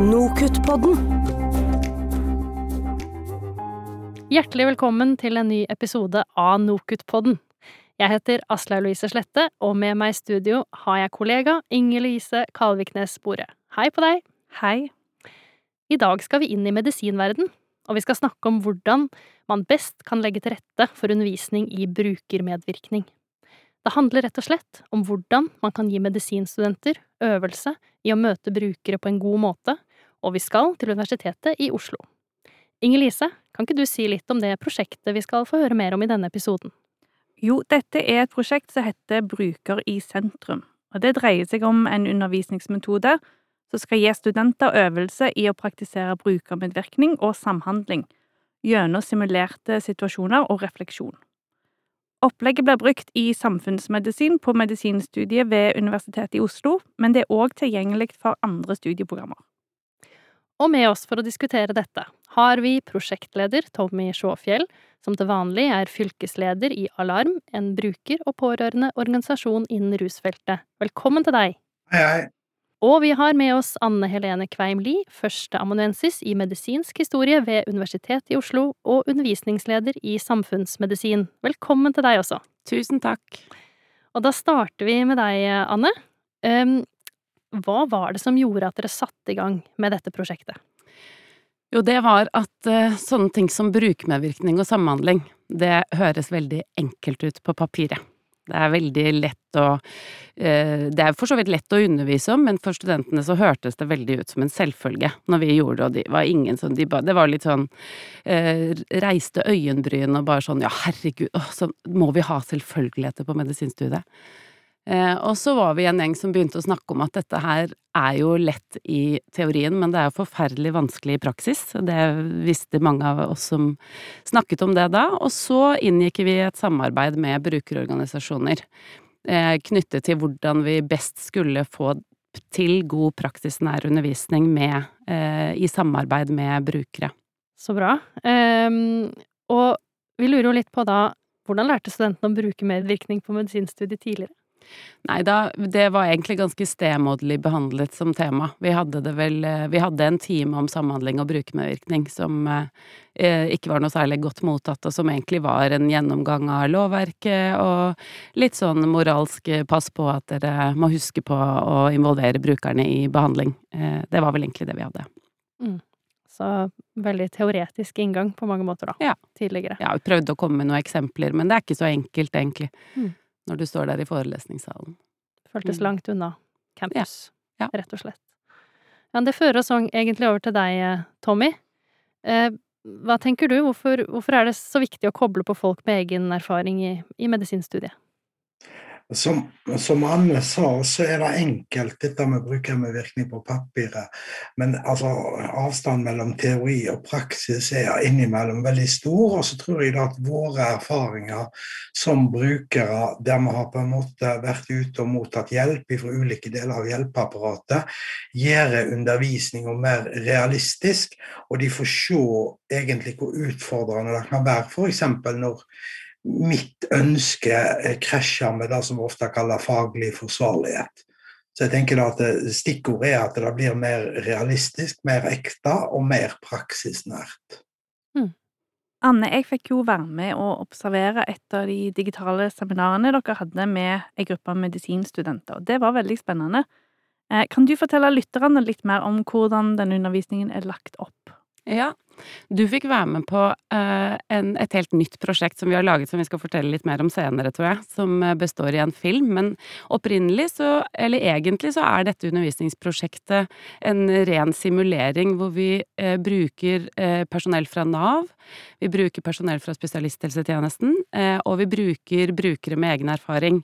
Nokutt-podden. Hjertelig velkommen til en ny episode av Nokutt-podden. Jeg heter Aslaug Louise Slette, og med meg i studio har jeg kollega Inger Louise Kalviknes Bore. Hei på deg! Hei. I dag skal vi inn i medisinverden, og vi skal snakke om hvordan man best kan legge til rette for undervisning i brukermedvirkning. Det handler rett og slett om hvordan man kan gi medisinstudenter øvelse i å møte brukere på en god måte, og vi skal til Universitetet i Oslo. Inger Lise, kan ikke du si litt om det prosjektet vi skal få høre mer om i denne episoden? Jo, dette er et prosjekt som heter Bruker i sentrum. Og det dreier seg om en undervisningsmetode som skal gi studenter øvelse i å praktisere brukermedvirkning og samhandling gjennom simulerte situasjoner og refleksjon. Opplegget blir brukt i samfunnsmedisin på medisinstudiet ved Universitetet i Oslo, men det er òg tilgjengelig for andre studieprogrammer. Og med oss for å diskutere dette har vi prosjektleder Tommy Sjåfjell, som til vanlig er fylkesleder i Alarm, en bruker- og pårørendeorganisasjon innen rusfeltet. Velkommen til deg! Hei, hei. Og vi har med oss Anne Helene Kveim Lie, førsteamanuensis i medisinsk historie ved Universitetet i Oslo og undervisningsleder i samfunnsmedisin. Velkommen til deg også. Tusen takk. Og da starter vi med deg, Anne. Um, hva var det som gjorde at dere satte i gang med dette prosjektet? Jo, det var at uh, sånne ting som brukermedvirkning og samhandling, det høres veldig enkelt ut på papiret. Det er veldig lett å eh, Det er for så vidt lett å undervise om, men for studentene så hørtes det veldig ut som en selvfølge når vi gjorde det, og de var ingen som de Det var litt sånn eh, Reiste øyenbryn og bare sånn Ja, herregud, så må vi ha selvfølgeligheter på medisinstudiet. Eh, og så var vi en gjeng som begynte å snakke om at dette her er jo lett i teorien, men det er jo forferdelig vanskelig i praksis. Det visste mange av oss som snakket om det da. Og så inngikk vi et samarbeid med brukerorganisasjoner eh, knyttet til hvordan vi best skulle få til god praksisnær undervisning med, eh, i samarbeid med brukere. Så bra. Um, og vi lurer jo litt på da, hvordan lærte studentene å bruke medvirkning på medisinstudiet tidligere? Nei da, det var egentlig ganske stemoderlig behandlet som tema. Vi hadde det vel eh, Vi hadde en time om samhandling og brukermedvirkning som eh, ikke var noe særlig godt mottatt, og som egentlig var en gjennomgang av lovverket og litt sånn moralsk eh, pass på at dere må huske på å involvere brukerne i behandling. Eh, det var vel egentlig det vi hadde. Mm. Så veldig teoretisk inngang på mange måter, da. Ja. Tidligere. Ja, vi prøvde å komme med noen eksempler, men det er ikke så enkelt, egentlig. Mm når du står der i forelesningssalen. Føltes Mm. langt unna campus, Ja. Ja. rett og slett. Ja, det fører oss egentlig over til deg, Tommy. Eh, hva tenker du, hvorfor, hvorfor, er det så viktig å koble på folk med egen erfaring i, i medisinstudiet? Som, som, Anne sa, så er det enkelt dette med brukermedvirkning på papiret. Men altså, avstanden mellom teori og praksis er innimellom veldig stor. Og så tror jeg at våre erfaringer som brukere, der vi har på en måte vært ute og mottatt hjelp fra ulike deler av hjelpeapparatet, gjør undervisninga mer realistisk. Og de får se egentlig hvor utfordrende det kan være, f.eks. når mitt ønske krasjer med det som vi ofte kaller faglig forsvarlighet. Så jeg tenker at Stikkordet er at det blir mer realistisk, mer ekte og mer praksisnært. Mm. Anne, jeg fikk jo være med å observere et av de digitale seminarene dere hadde med en gruppe medisinstudenter. Det var veldig spennende. Kan du fortelle lytterne litt mer om hvordan denne undervisningen er lagt opp? Ja, du fikk være med på uh, en, et helt nytt prosjekt som vi har laget som vi skal fortelle litt mer om senere, tror jeg, som består i en film. Men opprinnelig så, eller egentlig så er dette undervisningsprosjektet en ren simulering hvor vi uh, bruker uh, personell fra Nav, vi bruker personell fra spesialisthelsetjenesten, og vi bruker brukere med egen erfaring.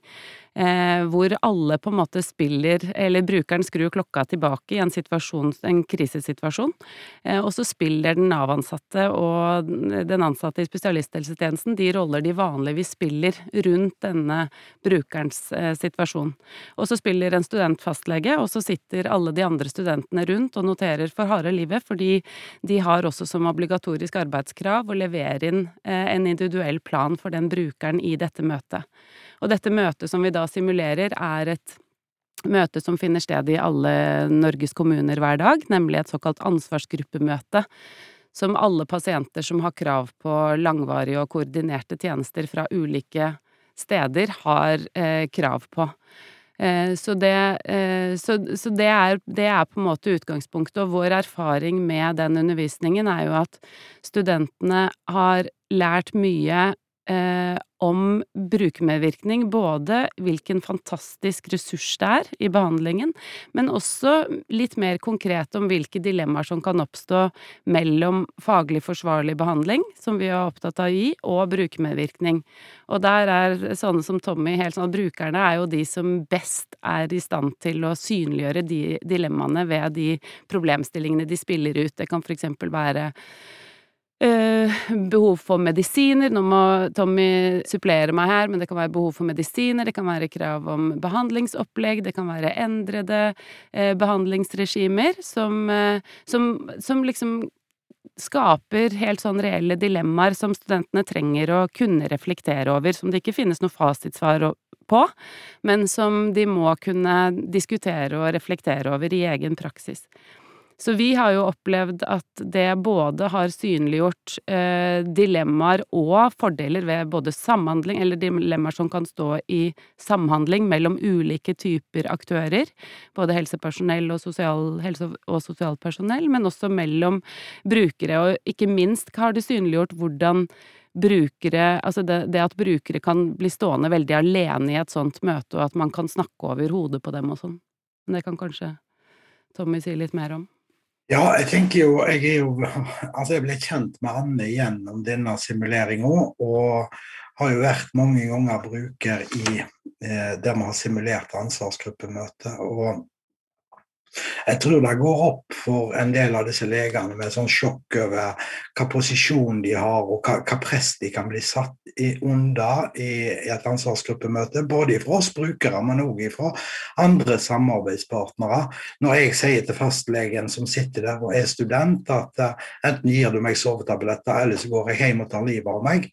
Eh, hvor alle på en måte spiller, eller brukeren skrur klokka tilbake i en en krisesituasjon, eh, og så spiller den Nav-ansatte og den ansatte i spesialisthelsetjenesten de roller de vanligvis spiller rundt denne brukerens eh, situasjon. Og så spiller en student fastlege, og så sitter alle de andre studentene rundt og noterer for harde livet, fordi de har også som obligatorisk arbeidskrav å levere inn en individuell plan for den brukeren i dette møtet. Og dette møtet som vi da simulerer, er et møte som finner sted i alle Norges kommuner hver dag, nemlig et såkalt ansvarsgruppemøte. Som alle pasienter som har krav på langvarige og koordinerte tjenester fra ulike steder, har eh, krav på. Eh, så, det, eh, så, så det, er, det, er, på en måte utgangspunktet, og vår erfaring med den undervisningen er jo at studentene har lært mye eh, om brukermedvirkning, både hvilken fantastisk ressurs det er i behandlingen, men også litt mer konkret om hvilke dilemmaer som kan oppstå mellom faglig forsvarlig behandling, som vi er opptatt av å gi, og brukermedvirkning. Og der er sånne som Tommy helt sånn at brukerne er jo de som best er i stand til å synliggjøre de dilemmaene ved de problemstillingene de spiller ut. Det kan for eksempel være behov for medisiner. Nå må Tommy supplere meg her, men det kan være behov for medisiner, det kan være krav om behandlingsopplegg, det kan være endrede uh, behandlingsregimer som, uh, som, som, liksom skaper helt sånn reelle dilemmaer som studentene trenger å kunne reflektere over, som det ikke finnes noe fasitsvar på, men som de må kunne diskutere og reflektere over i egen praksis. Så vi har jo opplevd at det både har synliggjort eh, dilemmaer og fordeler ved både samhandling, eller dilemmaer som kan stå i samhandling mellom ulike typer aktører, både helsepersonell og sosial, helse- og sosialt personell, men også mellom brukere, og ikke minst har det synliggjort hvordan brukere Altså det, det, at brukere kan bli stående veldig alene i et sånt møte, og at man kan snakke over hodet på dem og sånn. Men det kan kanskje Tommy si litt mer om? Ja, jeg tenker jo Jeg jo Altså, jeg ble kjent med Anne gjennom denne simuleringa, og har jo vært mange ganger bruker i eh, der vi har simulert ansvarsgruppemøte. Og jeg tror det går opp for en del av disse legene med sånn sjokk over hva posisjon de har, og hva, hva press de kan bli satt i, under i, i, et ansvarsgruppemøte. Både fra oss brukere, men òg fra andre samarbeidspartnere. Når jeg sier til fastlegen som sitter der og er student, at uh, enten gir du meg sovetabletter, eller så går jeg hjem og tar livet av meg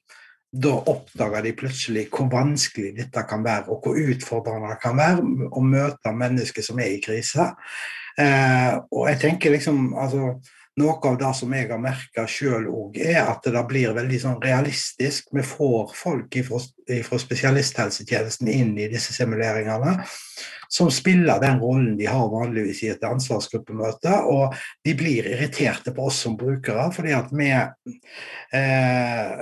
da oppdager de plutselig hvor vanskelig dette kan være, og hvor utfordrende det kan være å møte mennesker som er i krise. Eh, og jeg tenker liksom, altså, Noe av det som jeg har merka sjøl òg, er at det blir veldig sånn realistisk. Vi får folk fra spesialisthelsetjenesten inn i disse simuleringene som spiller den rollen de har vanligvis i et ansvarsgruppemøte. Og de blir irriterte på oss som brukere, fordi at vi, eh,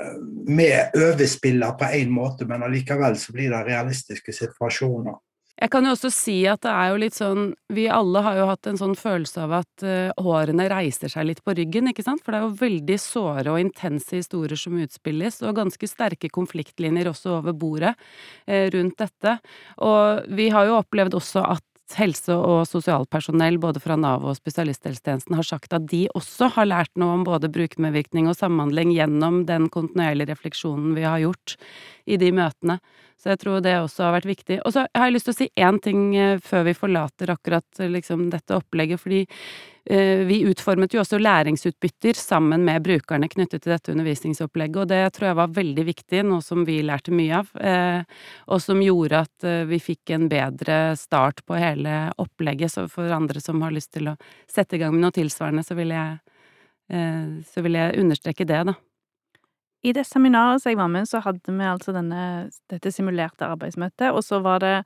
vi overspiller på én måte, men allikevel så blir det realistiske situasjoner. Jeg kan jo også si at det er jo litt sånn Vi alle har jo hatt en sånn følelse av at uh, hårene reiser seg litt på ryggen, ikke sant? For det er jo veldig såre og intense historier som utspilles, og ganske sterke konfliktlinjer også over bordet uh, rundt dette. Og vi har jo opplevd også at helse- og sosialpersonell både fra Nav og spesialisthelsetjenesten har sagt at de også har lært noe om både brukermedvirkning og samhandling gjennom den kontinuerlige refleksjonen vi har gjort i de møtene. Så jeg tror det også har vært viktig. Og så har jeg lyst til å si én ting eh, før vi forlater akkurat liksom, dette opplegget, fordi eh, vi utformet jo også læringsutbytter sammen med brukerne knyttet til dette undervisningsopplegget, og det tror jeg var veldig viktig, noe som vi lærte mye av, eh, og som gjorde at eh, vi fikk en bedre start på hele opplegget. Så for andre som har lyst til å sette i gang med noe tilsvarende, så vil jeg, eh, så vil jeg understreke det, da. I det seminaret som jeg var med, så hadde vi altså denne, dette simulerte arbeidsmøtet, og så var det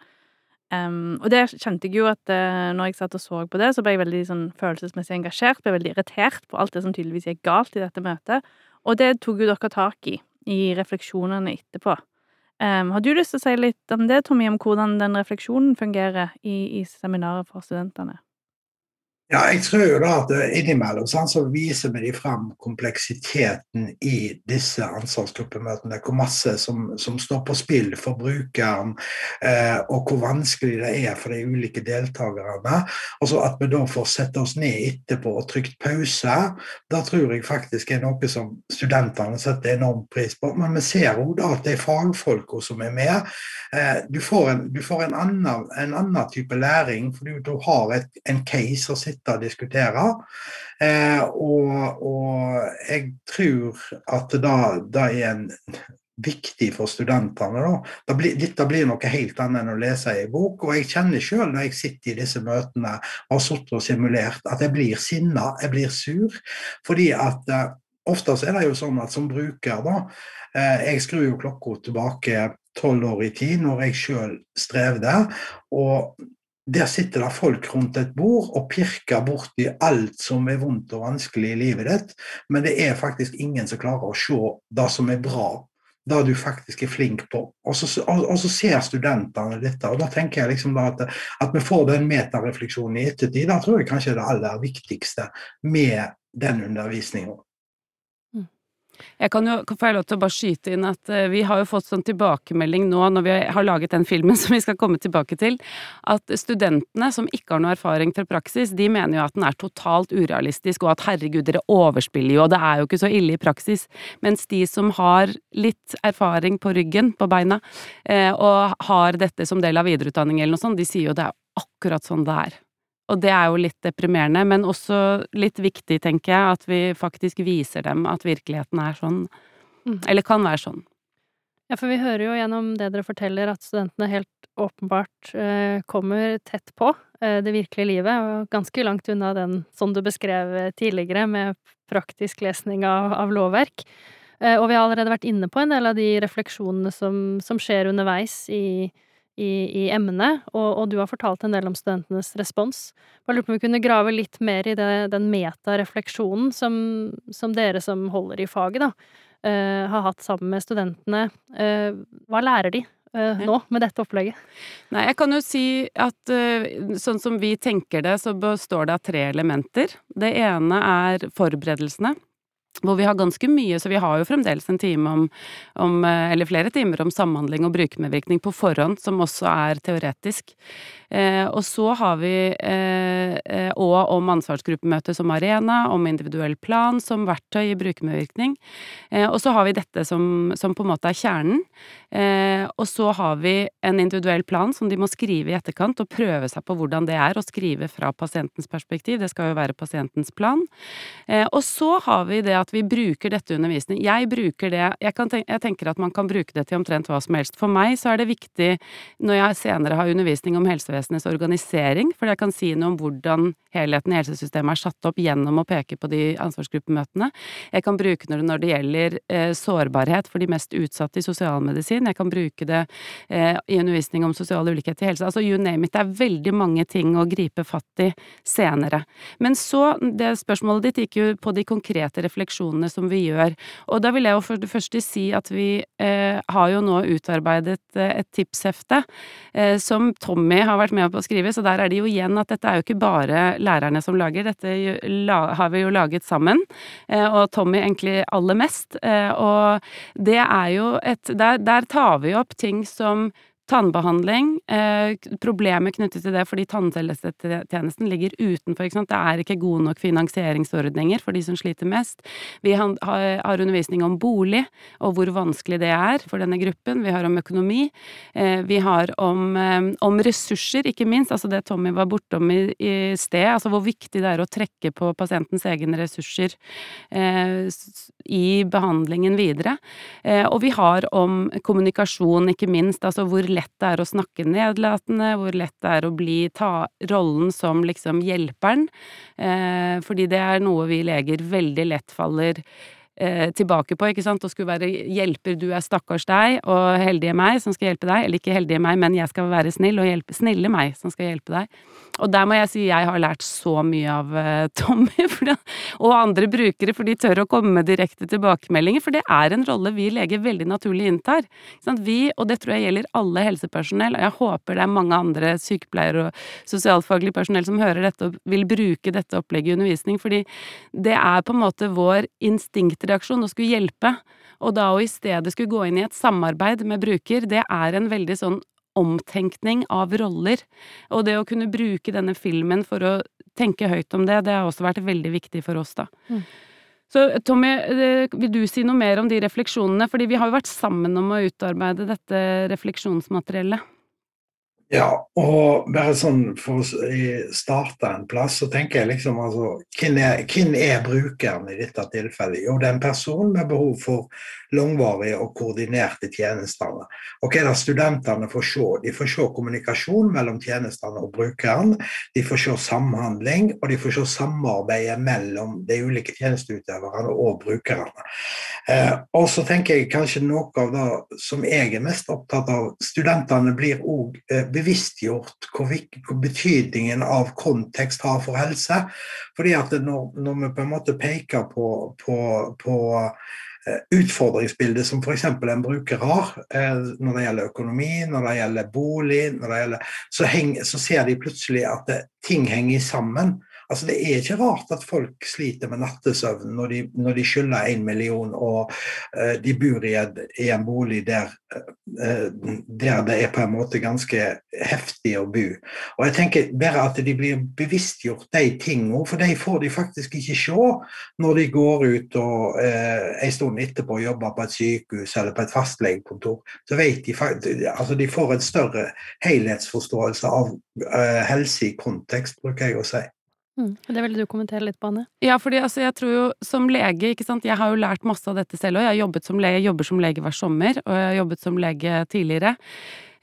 um, Og det kjente jeg jo at uh, når jeg satt og så på det, så ble jeg veldig sånn følelsesmessig engasjert, ble veldig irritert på alt det som tydeligvis gikk galt i dette møtet, og det tok jo dere tak i i refleksjonene etterpå. Um, har du lyst til å si litt om det, Tommy, om hvordan den refleksjonen fungerer i, i seminaret for studentene? Ja, jeg tror jo da at innimellom sånn, så viser vi de frem kompleksiteten i disse ansvarsgruppemøtene. Hvor masse som, som står på spill for brukeren, eh, og hvor vanskelig det er for de ulike deltakerne. Og At vi da får sette oss ned etterpå og trykt pause, da tror jeg faktisk er noe som studentene setter enorm pris på. Men vi ser òg at det er fagfolka som er med. Eh, du får, en, du får en, annen, en, annen, type læring, for du, du har et, en case å sitte sitte og diskutere. Eh, og, og, jeg tror at det er en viktig for studentene. Da. Det blir, dette blir noe helt annet enn å lese i bok. Og jeg kjenner sjøl når jeg sitter i disse møtene og har sittet og simulert, at jeg blir sinna, jeg blir sur. Fordi at eh, ofte er det jo sånn at som bruker, da eh, Jeg skrur jo klokka tilbake tolv år i tid, når jeg sjøl strevde. Og der sitter det folk rundt et bord og pirker borti alt som er vondt og vanskelig i livet ditt, men det er faktisk ingen som klarer å se det som er bra det du faktisk er flink på. Og så, og, og så ser studentene dette. og Da tenker jeg liksom at, at, vi får den metarefleksjonen i ettertid. Da tror jeg kanskje er det aller viktigste med den undervisninga. Jeg kan jo få jeg lov til å bare skyte inn at uh, vi har jo fått sånn tilbakemelding nå når vi har laget den filmen som vi skal komme tilbake til, at studentene som ikke har noe erfaring fra praksis, de mener jo at den er totalt urealistisk, og at herregud, dere overspiller jo, og det er jo ikke så ille i praksis. Mens de som har litt erfaring på ryggen, på beina, uh, og har dette som del av videreutdanning eller noe sånt, de sier jo det er akkurat sånn det er. Og det er jo litt deprimerende, men også litt viktig, tenker jeg, at vi faktisk viser dem at virkeligheten er sånn. Mm. Eller kan være sånn. Ja, for vi hører jo gjennom det dere forteller at studentene helt åpenbart eh, kommer tett på eh, det virkelige livet, og ganske langt unna den som du beskrev tidligere, med praktisk lesning av, av lovverk. Eh, og vi har allerede vært inne på en del av de refleksjonene som, som skjer underveis i, i, i emnet, og, og, du har fortalt en del om studentenes respons. Jeg lurer på om vi kunne grave litt mer i det, den metarefleksjonen som, som dere som holder i faget, da, uh, har hatt sammen med studentene. Uh, hva lærer de uh, nå med dette opplegget? Nei, jeg kan jo si at sånn som vi tenker det, så består det av tre elementer. Det ene er forberedelsene hvor vi har ganske mye, så vi har jo fremdeles en time om, om, eh, eller flere timer om samhandling og brukermedvirkning på forhånd, som også er teoretisk. Eh, og så har vi eh, eh, og om ansvarsgruppemøte som arena, om individuell plan som verktøy i brukermedvirkning. Eh, og så har vi dette som, som, på en måte er kjernen. Eh, og så har vi en individuell plan som de må skrive i etterkant, og prøve seg på hvordan det er å skrive fra pasientens perspektiv. Det skal jo være pasientens plan. og så har vi det at vi bruker dette undervisning. Jeg bruker det jeg, tenke, jeg tenker at man kan bruke det til omtrent hva som helst. For meg så er det viktig, når jeg senere har undervisning om helsevesenet, helsevesenets organisering, for jeg kan si noe om hvordan helheten i helsesystemet er satt opp gjennom å peke på de ansvarsgruppemøtene. Jeg kan bruke det når det gjelder eh, sårbarhet for de mest utsatte i sosialmedisin. Jeg kan bruke det eh, i undervisning om sosial ulikhet i helse. Altså you name it. Det er veldig mange ting å gripe fatt i senere. Men så, det spørsmålet ditt gikk jo på de konkrete refleksjonene som vi gjør. Og da vil jeg jo for det første si at vi eh, har jo nå utarbeidet eh, et tipshefte eh, som Tommy har vært vært med på å skrive, så der er det jo igjen at dette er jo ikke bare lærerne som lager, dette har vi jo laget sammen, eh, og Tommy egentlig aller mest. Eh, og det er jo et Der, der tar vi opp ting som Tannbehandling, eh, problemer knyttet til det fordi tannhelsetjenesten ligger utenfor, ikke sant. Det er ikke gode nok finansieringsordninger for de som sliter mest. Vi har, har undervisning om bolig, og hvor vanskelig det er for denne gruppen. Vi har om økonomi. Eh, vi har om, eh, om, ressurser, ikke minst. Altså det Tommy var bortom i, i sted. Altså hvor viktig det er å trekke på pasientens egne ressurser eh, i behandlingen videre. Eh, og vi har om kommunikasjon, ikke minst. Altså hvor lett det er å snakke nedlatende, hvor lett det er å bli ta rollen som liksom hjelperen, eh, fordi det er noe vi leger veldig lett faller eh, tilbake på, ikke sant, og skulle være hjelper, du er stakkars deg, og heldige meg som skal hjelpe deg, eller ikke heldige meg, men jeg skal være snill, og hjelpe, snille meg som skal hjelpe deg. Og der må jeg si jeg har lært så mye av uh, Tommy det, og andre brukere, for de tør å komme med direkte tilbakemeldinger, for det er en rolle vi leger veldig naturlig inntar. Vi, og det tror jeg gjelder alle helsepersonell, og jeg håper det er mange andre sykepleiere og sosialfaglig personell som hører dette og vil bruke dette opplegget i undervisning, fordi det er på en måte vår instinkt reaksjon og skulle hjelpe. Og da å i stedet skulle gå inn i et samarbeid med bruker, det er en veldig sånn omtenkning av roller. Og det å kunne bruke denne filmen for å tenke høyt om det, det har også vært veldig viktig for oss, da. Mm. Så Tommy, eh, vil du si noe mer om de refleksjonene? Fordi vi har jo vært sammen om å utarbeide dette refleksjonsmateriellet. Ja, og bare sånn for å starte en plass, så tenker jeg liksom altså Hvem er, er brukeren i dette tilfellet? Jo, det er en person med behov for langvarige og koordinerte tjenester. Og hva er det studentene får se? De får se kommunikasjon mellom tjenestene og brukeren. De får se samhandling, og de får se samarbeidet mellom de ulike tjenesteutøverne og brukerne. Eh, og så tenker jeg kanskje noe av det som jeg er mest opptatt av, studentene blir òg eh, bevisstgjort hvor, hvor, betydningen av kontekst har for helse. Fordi at når, når vi på en måte peker på, på, på Eh, utfordringsbildet som f.eks. en bruker har eh, når det gjelder økonomi, når det gjelder bolig, det gjelder, så, heng, så, ser de plutselig at det, ting henger sammen. Altså, det er ikke rart at folk sliter med nattesøvn når de, når de skylder én million og uh, de bor i, et, i, en bolig der, uh, der det er på en måte ganske heftig å bo. Og jeg tenker bare at de blir bevisstgjort de tingene, for de får de faktisk ikke se når de går ut og uh, en stund etterpå jobber på et sykehus eller på et fastlegekontor. Så vet de altså de får en større helhetsforståelse av helse i kontekst, bruker jeg å si. Mm. Det ville du kommentere litt på, Anne? Ja, fordi altså, jeg tror jo som lege, ikke sant, jeg har jo lært masse av dette selv òg. Jeg lege, jobber som lege hver sommer, og jeg har jobbet som lege tidligere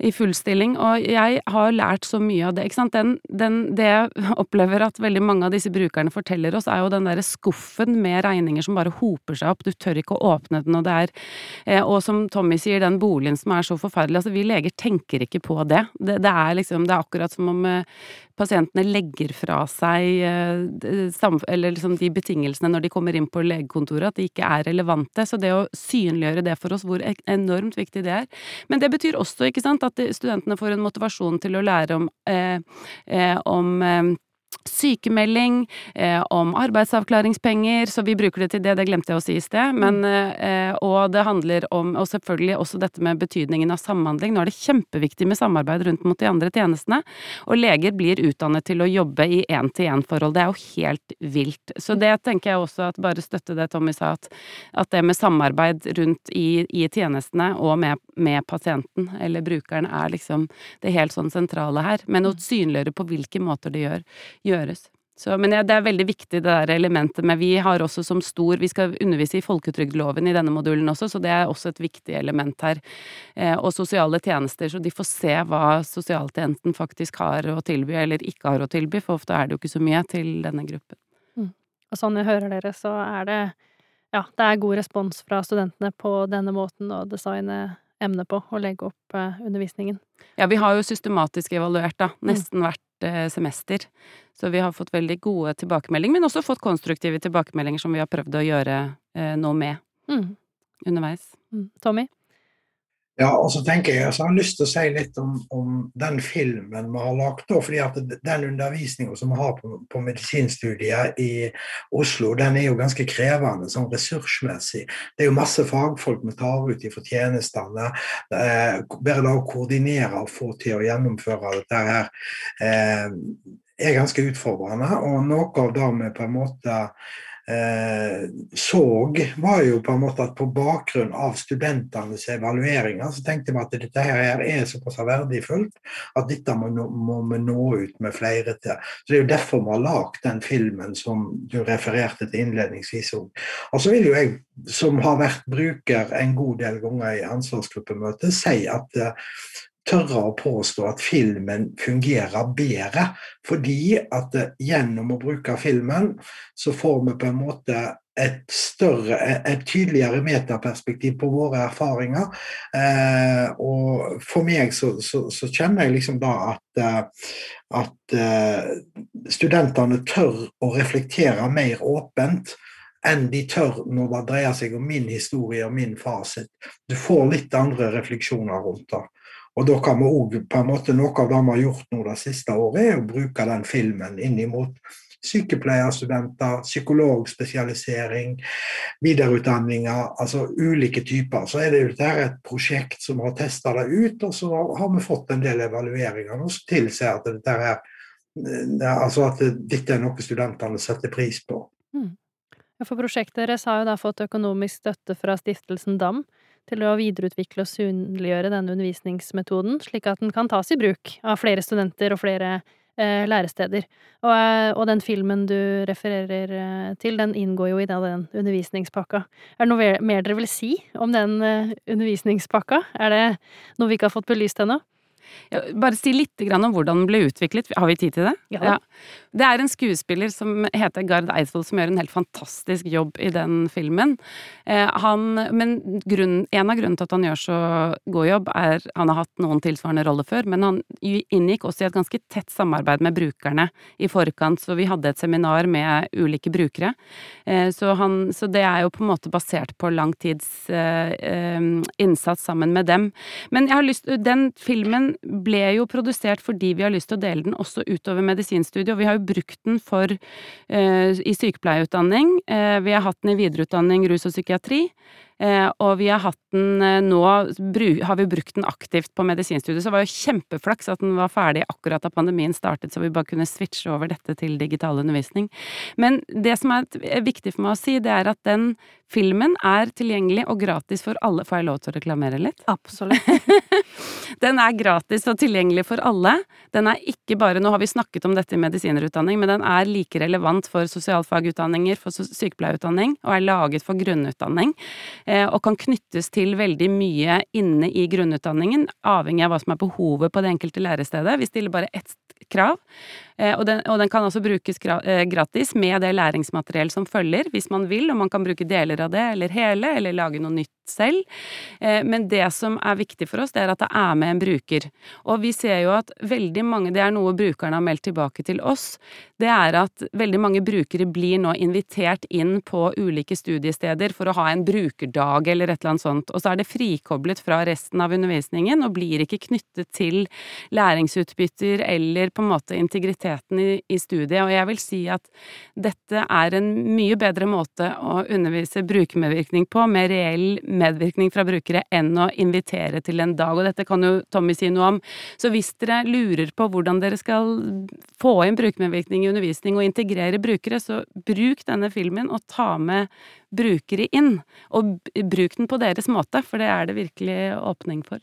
i full stilling, og jeg har lært så mye av det. ikke sant? Den, den, det jeg opplever at veldig mange av disse brukerne forteller oss, er jo den derre skuffen med regninger som bare hoper seg opp, du tør ikke å åpne den, og det er eh, Og som Tommy sier, den boligen som er så forferdelig, altså vi leger tenker ikke på det. Det, det er liksom, det er akkurat som om eh, pasientene legger fra seg eh, eller liksom de betingelsene når de kommer inn på legekontoret, at de ikke er relevante. Så det å synliggjøre det for oss, hvor enormt viktig det er. Men det betyr også, ikke sant, at studentene får en motivasjon til å lære om, eh, eh, om eh, sykemelding, eh, om arbeidsavklaringspenger, så vi bruker det til det, det glemte jeg å si i sted. Men, eh, og det handler om, og selvfølgelig også dette med betydningen av samhandling. Nå er det kjempeviktig med samarbeid rundt mot de andre tjenestene, og leger blir utdannet til å jobbe i én-til-én-forhold. Det er jo helt vilt. Så det tenker jeg også at bare støtte det Tommy sa, at, at det med samarbeid rundt i, i tjenestene og med, med, pasienten eller brukeren er liksom det helt sånn sentrale her. Men å synliggjøre på hvilke måter det gjør, gjør gjøres. Så, men ja, det er veldig viktig det der elementet med Vi har også som stor Vi skal undervise i folketrygdloven i denne modulen også, så det er også et viktig element her. Eh, og sosiale tjenester, så de får se hva sosialtjenesten faktisk har å tilby eller ikke har å tilby, for ofte er det jo ikke så mye til denne gruppen. Mm. Og sånn jeg hører dere, så er det ja, det er god respons fra studentene på denne måten å designe emnet på, og legge opp eh, undervisningen. Ja, vi har jo systematisk evaluert, da, mm. nesten hvert Eh, semester. Så vi har fått veldig gode tilbakemeldinger, men også fått konstruktive tilbakemeldinger som vi har prøvd å gjøre eh, noe med mm. underveis. Mm. Tommy? Ja, og så tenker jeg, så har jeg lyst til å si litt om, om den filmen vi har lagd. fordi at Den undervisninga som vi har på, på, medisinstudiet i Oslo, den er jo ganske krevende sånn ressursmessig. Det er jo masse fagfolk vi tar ut fra tjenestene. Eh, bare da å koordinere og få til å gjennomføre dette her eh, er ganske utfordrende. Og noe av det vi på en måte eh, så, var jo på en måte at på bakgrunn av studentenes evalueringer, så tenkte vi at dette her er såpass verdifullt at dette må, må vi nå ut med flere til. Så Det er jo derfor vi har lagd den filmen som du refererte til innledningsvis òg. Og så vil jo jeg, som har vært bruker en god del ganger i ansvarsgruppemøte, si at uh, tørre å påstå at filmen fungerer bedre. Fordi at eh, gjennom å bruke filmen, så får vi på en måte et større, et tydeligere metaperspektiv på våre erfaringer. Eh, og for meg så, så, så, kjenner jeg liksom da at, eh, at eh, studentene tør å reflektere mer åpent enn de tør når det dreier seg om min historie og min fasit. Du får litt andre refleksjoner rundt det. Og da kan vi òg på en måte Noe av det vi har gjort nå det siste året, er å bruke den filmen inn mot sykepleierstudenter, psykologspesialisering, videreutdanninger, altså ulike typer. Så er det jo et prosjekt som har testa det ut, og så har vi fått en del evalueringer som tilsier at dette er altså at dette er noe studentene setter pris på. Mm. For prosjektet deres har jo da fått økonomisk støtte fra stiftelsen DAM til å videreutvikle og synliggjøre denne undervisningsmetoden, slik at den kan tas i bruk av flere studenter og flere eh, læresteder. Og, eh, og, den filmen du refererer eh, til, den inngår jo i den undervisningspakka. Er det noe mer dere vil si om den eh, undervisningspakka? Er det noe vi ikke har fått belyst ennå? Ja, bare si litt om hvordan den ble utviklet. Har vi tid til det? Ja. ja. Det er en skuespiller som heter Gard Eidsvoll, som gjør en helt fantastisk jobb i den filmen. Eh, han, men grunn, en av grunnene til at han gjør så god jobb, er Han har hatt noen tilsvarende roller før, men han inngikk også i et ganske tett samarbeid med brukerne i forkant, så vi hadde et seminar med ulike brukere. Eh, så, han, så det er jo på en måte basert på lang tids eh, eh innsats sammen med dem. Men jeg har lyst Den filmen ble jo produsert fordi vi har lyst til å dele den også utover medisinstudiet, og vi har jo brukt den for uh, i sykepleierutdanning. Uh, vi har hatt den i videreutdanning rus og psykiatri. Eh, og vi har hatt den eh, nå har vi brukt den aktivt på medisinstudiet, så det var jo kjempeflaks at den var ferdig akkurat da pandemien startet, så vi bare kunne switche over dette til digital undervisning. Men det som er viktig for meg å si, det er at den filmen er tilgjengelig og gratis for alle. Får jeg lov til å reklamere litt? Absolutt. den er gratis og tilgjengelig for alle. Den er ikke bare Nå har vi snakket om dette i medisinerutdanning, men den er like relevant for sosialfagutdanninger, for sykepleierutdanning, og er laget for grunnutdanning. Eh, og kan knyttes til veldig mye inne i grunnutdanningen, avhengig av hva som er behovet på det enkelte lærestedet. Vi stiller bare ett krav, og den, og den, kan også brukes eh, gratis med det læringsmateriell som følger, hvis man vil, og man kan bruke deler av det, eller hele, eller lage noe nytt selv. Eh, men det som er viktig for oss, det er at det er med en bruker. Og vi ser jo at veldig mange, det er noe brukerne har meldt tilbake til oss, det er at veldig mange brukere blir nå invitert inn på ulike studiesteder for å ha en brukerdag eller et eller annet sånt, og så er det frikoblet fra resten av undervisningen og blir ikke knyttet til læringsutbytter eller på en måte integritet kvaliteten i, i, studiet, og jeg vil si at dette er en mye bedre måte å undervise brukermedvirkning på, med reell medvirkning fra brukere, enn å invitere til en dag, og dette kan jo Tommy si noe om. Så hvis dere lurer på hvordan dere skal få inn brukermedvirkning i undervisning og integrere brukere, så bruk denne filmen og ta med brukere inn, og bruk den på deres måte, for det er det virkelig åpning for.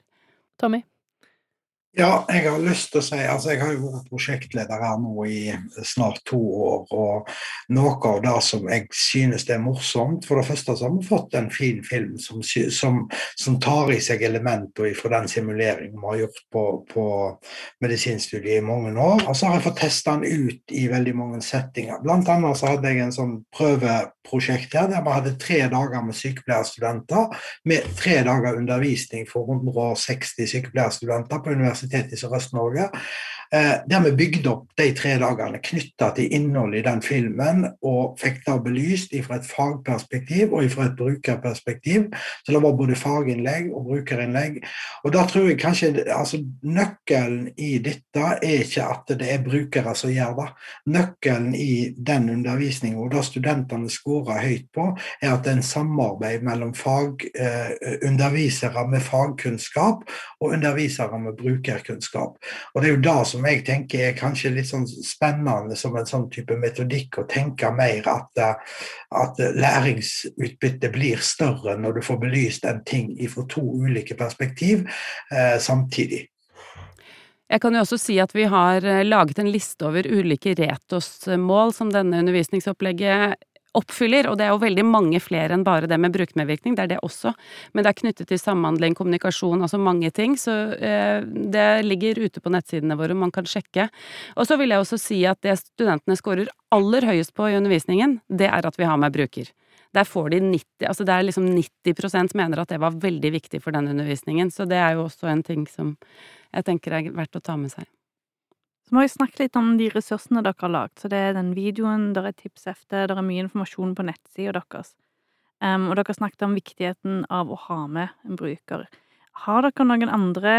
Tommy? Ja, jeg har lyst til å si altså Jeg har jo vært prosjektleder her nå i snart to år. Og noe av det som jeg synes er morsomt For det første så har vi fått en fin film som, som, som tar i seg elementer fra den simuleringen vi har gjort på, på medisinstudiet i mange år. Og så har jeg fått testa den ut i veldig mange settinger. Blant annet så hadde jeg en sånn prøveprosjekt her der vi hadde tre dager med sykepleierstudenter med tre dager undervisning for 160 sykepleierstudenter på Universitetet i Sørøst-Norge. Eh, der vi bygde opp de tre dagene knytta til innholdet i den filmen, og fikk det belyst fra et fagperspektiv og fra et brukerperspektiv. Så det var både faginnlegg og brukerinnlegg. Og da tror jeg kanskje altså, Nøkkelen i dette er ikke at det er brukere som gjør det. Nøkkelen i den undervisningen, og det studentene scorer høyt på, er at det er en samarbeid mellom fag, eh, undervisere med fagkunnskap og undervisere med brukerkunnskap. Og det er jo det som som jeg tenker er kanskje litt sånn spennende som en sånn type metodikk, å tenke mer at, eh, at læringsutbyttet blir større når du får belyst en ting fra to ulike perspektiv eh, samtidig. Jeg kan jo også si at vi har eh, laget en liste over ulike retosmål som denne undervisningsopplegget oppfyller, og det er jo veldig mange flere enn bare det med brukermedvirkning, det er det også, men det er knyttet til samhandling, kommunikasjon, altså mange ting, så eh, det ligger ute på nettsidene våre, man kan sjekke. Og så vil jeg også si at det studentene scorer aller høyest på i undervisningen, det er at vi har med bruker. Der får de 90, altså det er liksom 90% mener at det var veldig viktig for den undervisningen, så det er jo også en ting som jeg tenker er verdt å ta med seg. Så må vi snakke litt om de ressursene dere har lagd. Så det er den videoen, der er tips efter, der er mye informasjon på nettsida deres. Um, og dere snakket om viktigheten av å ha med en bruker. Har dere noen andre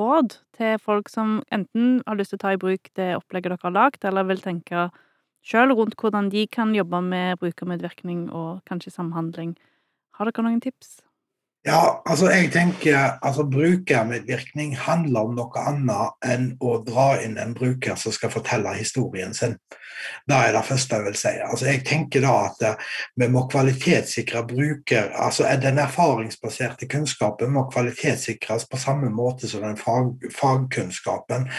råd til folk som enten har lyst til å ta i bruk det opplegget dere har lagd, eller vil tenke sjøl rundt hvordan de kan jobbe med brukermedvirkning og kanskje samhandling? Har dere noen tips? Ja, altså jeg tenker altså Brukermedvirkning handler om noe annet enn å dra inn en bruker som skal fortelle historien sin. Det er det første jeg vil si. Altså jeg tenker da at eh, Vi må kvalitetssikre bruker, altså Den erfaringsbaserte kunnskapen må kvalitetssikres på samme måte som den fag, fagkunnskapen.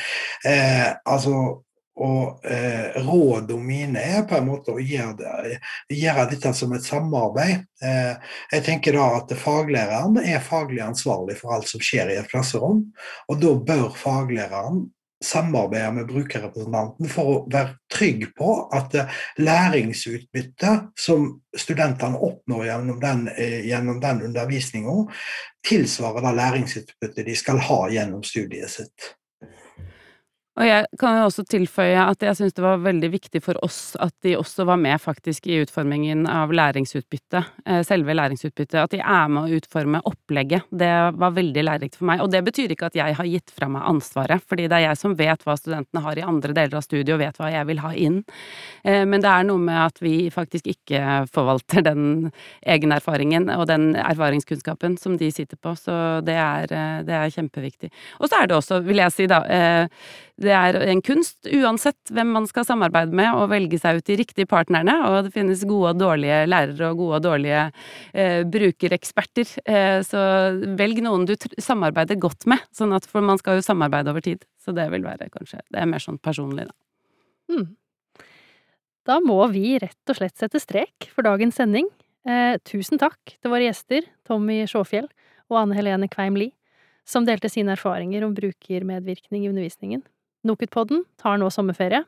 Eh, altså og eh, rådene mine er på en måte å gjøre, gjøre dette som et samarbeid. Eh, jeg tenker da at Faglæreren er faglig ansvarlig for alt som skjer i et klasserom. Og da bør faglæreren samarbeide med brukerrepresentanten for å være trygg på at eh, læringsutbyttet som studentene oppnår gjennom den, eh, gjennom den undervisninga, tilsvarer det læringsutbyttet de skal ha gjennom studiet sitt. Og jeg kan jo også tilføye at jeg syns det var veldig viktig for oss at de også var med faktisk i utformingen av læringsutbyttet, eh, selve læringsutbyttet. At de er med å utforme opplegget. Det var veldig lærerikt for meg. Og det betyr ikke at jeg har gitt fra meg ansvaret, fordi det er jeg som vet hva studentene har i andre deler av studiet, og vet hva jeg vil ha inn. Eh, men det er noe med at vi faktisk ikke forvalter den egenerfaringen og den erfaringskunnskapen som de sitter på, så det er, eh, det er kjempeviktig. Og så er det også, vil jeg si da, det er en kunst, uansett hvem man skal samarbeide med, å velge seg ut de riktige partnerne. Og det finnes gode og dårlige lærere og gode og dårlige eh, brukereksperter. Eh, så velg noen du samarbeider godt med, sånn at for man skal jo samarbeide over tid. Så det vil være kanskje Det er mer sånn personlig, da. Hmm. Da må vi rett og slett sette strek for dagens sending. Eh, tusen takk til våre gjester, Tommy Sjåfjell og Anne Helene Kveim Lie, som delte sine erfaringer om brukermedvirkning i undervisningen. NOKUT-podden tar nå sommerferie.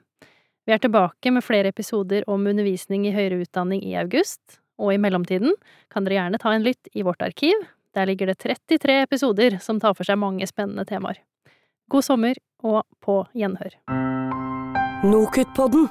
Vi er tilbake med flere episoder om undervisning i høyere utdanning i august, og i mellomtiden kan dere gjerne ta en lytt i vårt arkiv. Der ligger det 33 episoder som tar for seg mange spennende temaer. God sommer, og på gjenhør. NOKUT-podden